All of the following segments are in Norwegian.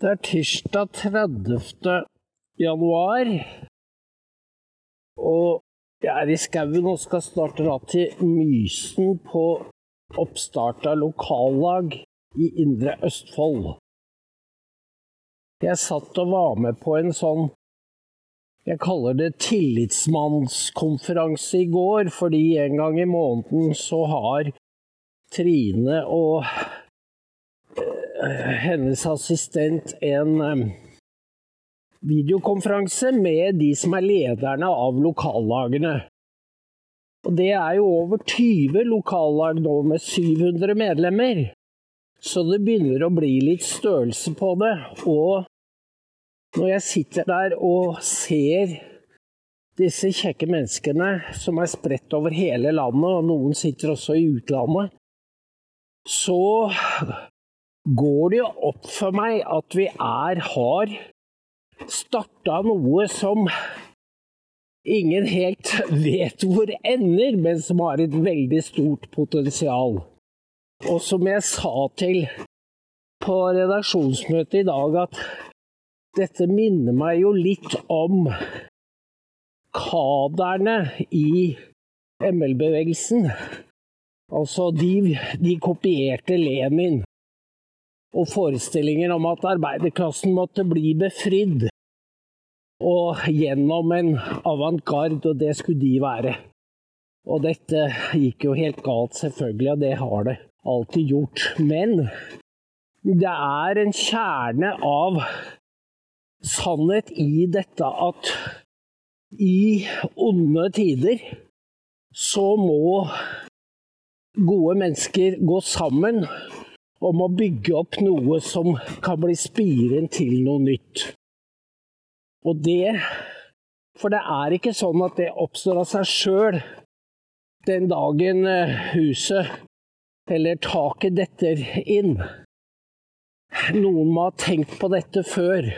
Det er tirsdag 30. januar, og jeg er i skauen og skal snart dra til Mysen på oppstart av lokallag i Indre Østfold. Jeg satt og var med på en sånn jeg kaller det tillitsmannskonferanse i går, fordi en gang i måneden så har Trine og hennes assistent en eh, videokonferanse med de som er lederne av lokallagene. Og det er jo over 20 lokallag nå med 700 medlemmer. Så det begynner å bli litt størrelse på det. Og når jeg sitter der og ser disse kjekke menneskene som er spredt over hele landet, og noen sitter også i utlandet, så går det jo opp for meg at vi er, har starta noe som ingen helt vet hvor ender, men som har et veldig stort potensial. Og som jeg sa til på redaksjonsmøtet i dag, at dette minner meg jo litt om kaderne i ML-bevegelsen. Altså, de, de, kopierte Lenin og forestillingen om at arbeiderklassen måtte bli befridd. Og gjennom en avantgarde, og det skulle de være. Og dette gikk jo helt galt, selvfølgelig, og det har det alltid gjort. Men det er en kjerne av sannhet i dette at i onde tider så må gode mennesker gå sammen om å bygge opp noe som kan bli spiren til noe nytt. Og det For det er ikke sånn at det oppstår av seg sjøl den dagen eh, huset eller taket detter inn. Noen må ha tenkt på dette før.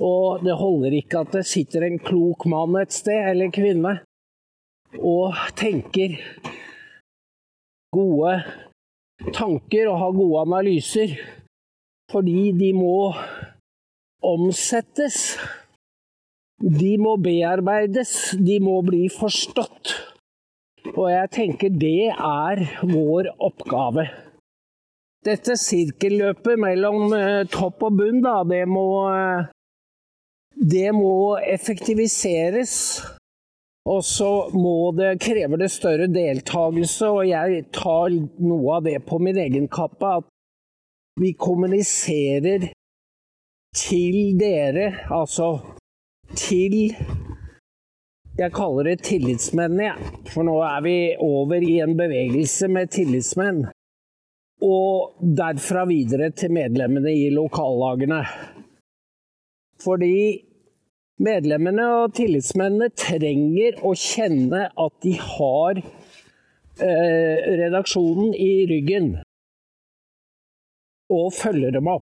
Og det holder ikke at det sitter en klok mann et sted, eller en kvinne, og tenker gode tanker og ha gode analyser. Fordi de må omsettes. De må bearbeides. De må bli forstått. Og jeg tenker det er vår oppgave. Dette sirkelløpet mellom eh, topp og bunn, da, det må eh, det må effektiviseres. Og så det, krever det større deltakelse, og jeg tar noe av det på min egen kappe. At vi kommuniserer til dere, altså til Jeg kaller det tillitsmennene, jeg. Ja. For nå er vi over i en bevegelse med tillitsmenn. Og derfra videre til medlemmene i lokallagene. Fordi medlemmene og tillitsmennene trenger å kjenne at de har eh, redaksjonen i ryggen og følger dem opp.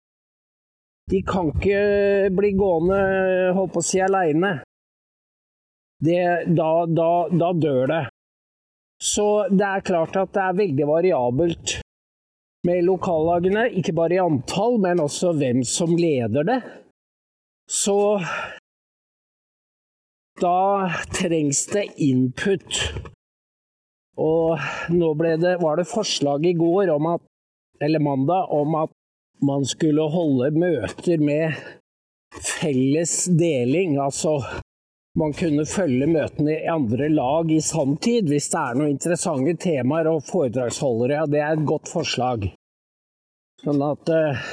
De kan ikke bli gående holdt på å si aleine. Da, da, da dør det. Så det er klart at det er veldig variabelt med lokallagene. Ikke bare i antall, men også hvem som leder det. Så da trengs det input. Og nå det, var det forslag i går, at, eller mandag, om at man skulle holde møter med felles deling. Altså man kunne følge møtene i andre lag i sanntid hvis det er noen interessante temaer og foredragsholdere. Ja, det er et godt forslag. Sånn at uh,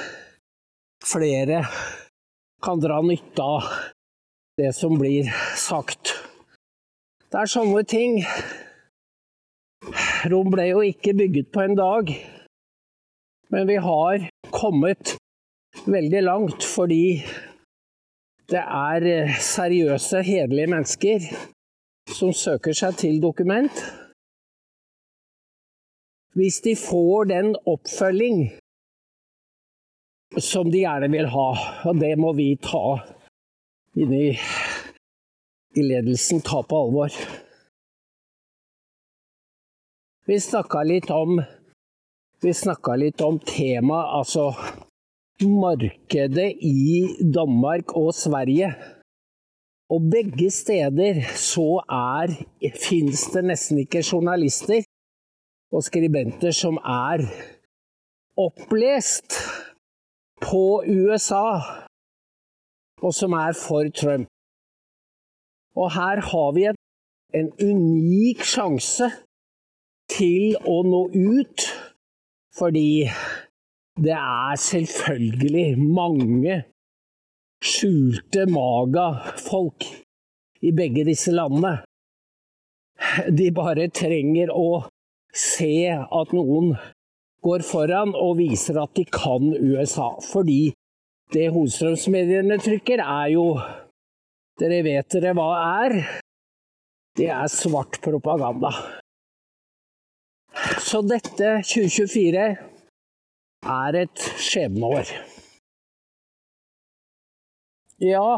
flere kan dra nytte av det som blir sagt. Det er sånne ting. Rom ble jo ikke bygget på en dag, men vi har kommet veldig langt fordi det er seriøse, hederlige mennesker som søker seg til dokument. Hvis de får den oppfølging som de gjerne vil ha. Og det må vi ta inn i, i ledelsen, ta på alvor. Vi snakka litt om vi snakka litt om temaet, altså markedet i Danmark og Sverige. Og begge steder så er fins det nesten ikke journalister og skribenter som er opplest på USA, og som er for Trump. Og her har vi en, en unik sjanse til å nå ut, fordi det er selvfølgelig mange skjulte maga-folk i begge disse landene. De bare trenger å se at noen går foran og viser at de kan USA. Fordi det hovedstrømsmediene trykker, er jo Dere vet dere hva er? Det er svart propaganda. Så dette 2024 er et skjebneår. Ja,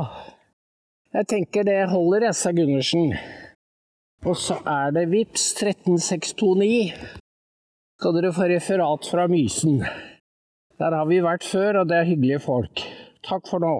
jeg tenker det holder, jeg, sa Gundersen. Og så er det VIPS 13629. Skal dere få referat fra Mysen. Der har vi vært før, og det er hyggelige folk. Takk for nå.